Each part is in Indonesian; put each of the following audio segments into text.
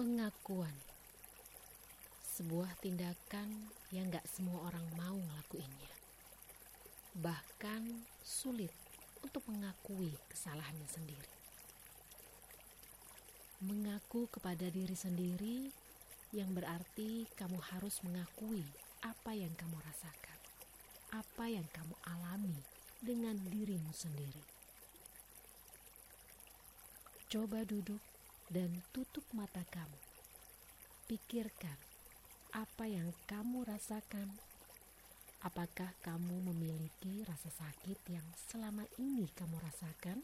Pengakuan. Sebuah tindakan yang gak semua orang mau ngelakuinnya. Bahkan sulit untuk mengakui kesalahannya sendiri. Mengaku kepada diri sendiri yang berarti kamu harus mengakui apa yang kamu rasakan Apa yang kamu alami dengan dirimu sendiri. Coba duduk dan tutup mata kamu. Pikirkan apa yang kamu rasakan. Apakah kamu memiliki rasa sakit yang selama ini kamu rasakan?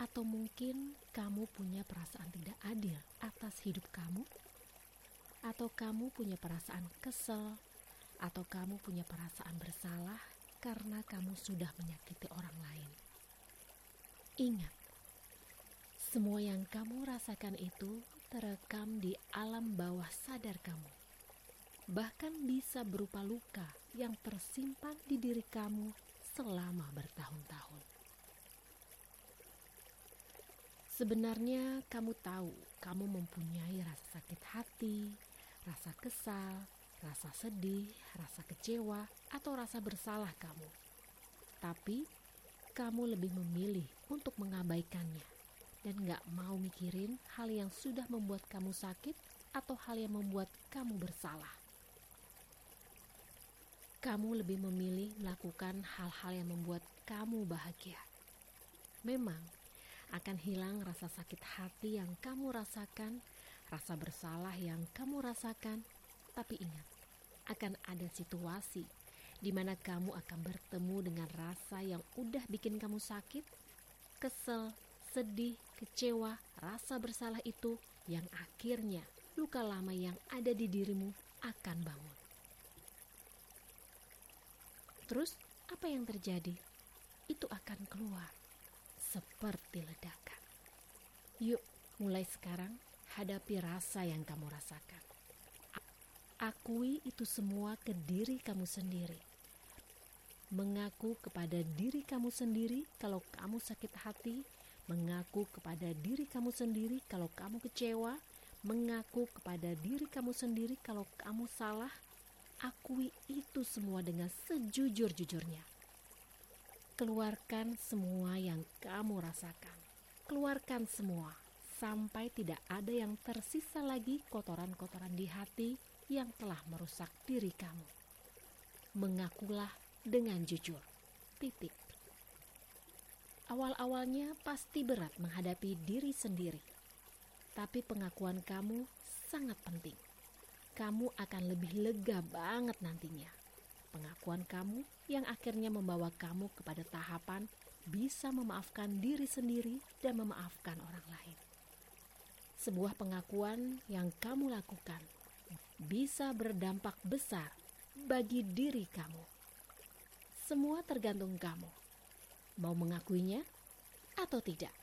Atau mungkin kamu punya perasaan tidak adil atas hidup kamu? Atau kamu punya perasaan kesel? Atau kamu punya perasaan bersalah karena kamu sudah menyakiti orang lain? Ingat, semua yang kamu rasakan itu terekam di alam bawah sadar kamu. Bahkan bisa berupa luka yang tersimpan di diri kamu selama bertahun-tahun. Sebenarnya kamu tahu kamu mempunyai rasa sakit hati, rasa kesal, rasa sedih, rasa kecewa, atau rasa bersalah kamu. Tapi kamu lebih memilih untuk mengabaikannya dan gak mau mikirin hal yang sudah membuat kamu sakit atau hal yang membuat kamu bersalah. Kamu lebih memilih melakukan hal-hal yang membuat kamu bahagia. Memang akan hilang rasa sakit hati yang kamu rasakan, rasa bersalah yang kamu rasakan, tapi ingat, akan ada situasi di mana kamu akan bertemu dengan rasa yang udah bikin kamu sakit, kesel, sedih, kecewa, rasa bersalah itu yang akhirnya luka lama yang ada di dirimu akan bangun. Terus apa yang terjadi? Itu akan keluar seperti ledakan. Yuk, mulai sekarang hadapi rasa yang kamu rasakan. Akui itu semua ke diri kamu sendiri. Mengaku kepada diri kamu sendiri kalau kamu sakit hati, mengaku kepada diri kamu sendiri kalau kamu kecewa, mengaku kepada diri kamu sendiri kalau kamu salah, akui itu semua dengan sejujur-jujurnya. Keluarkan semua yang kamu rasakan. Keluarkan semua sampai tidak ada yang tersisa lagi kotoran-kotoran di hati yang telah merusak diri kamu. Mengakulah dengan jujur. Titik. Awal-awalnya pasti berat menghadapi diri sendiri, tapi pengakuan kamu sangat penting. Kamu akan lebih lega banget nantinya. Pengakuan kamu yang akhirnya membawa kamu kepada tahapan bisa memaafkan diri sendiri dan memaafkan orang lain. Sebuah pengakuan yang kamu lakukan bisa berdampak besar bagi diri kamu. Semua tergantung kamu mau mengakuinya atau tidak.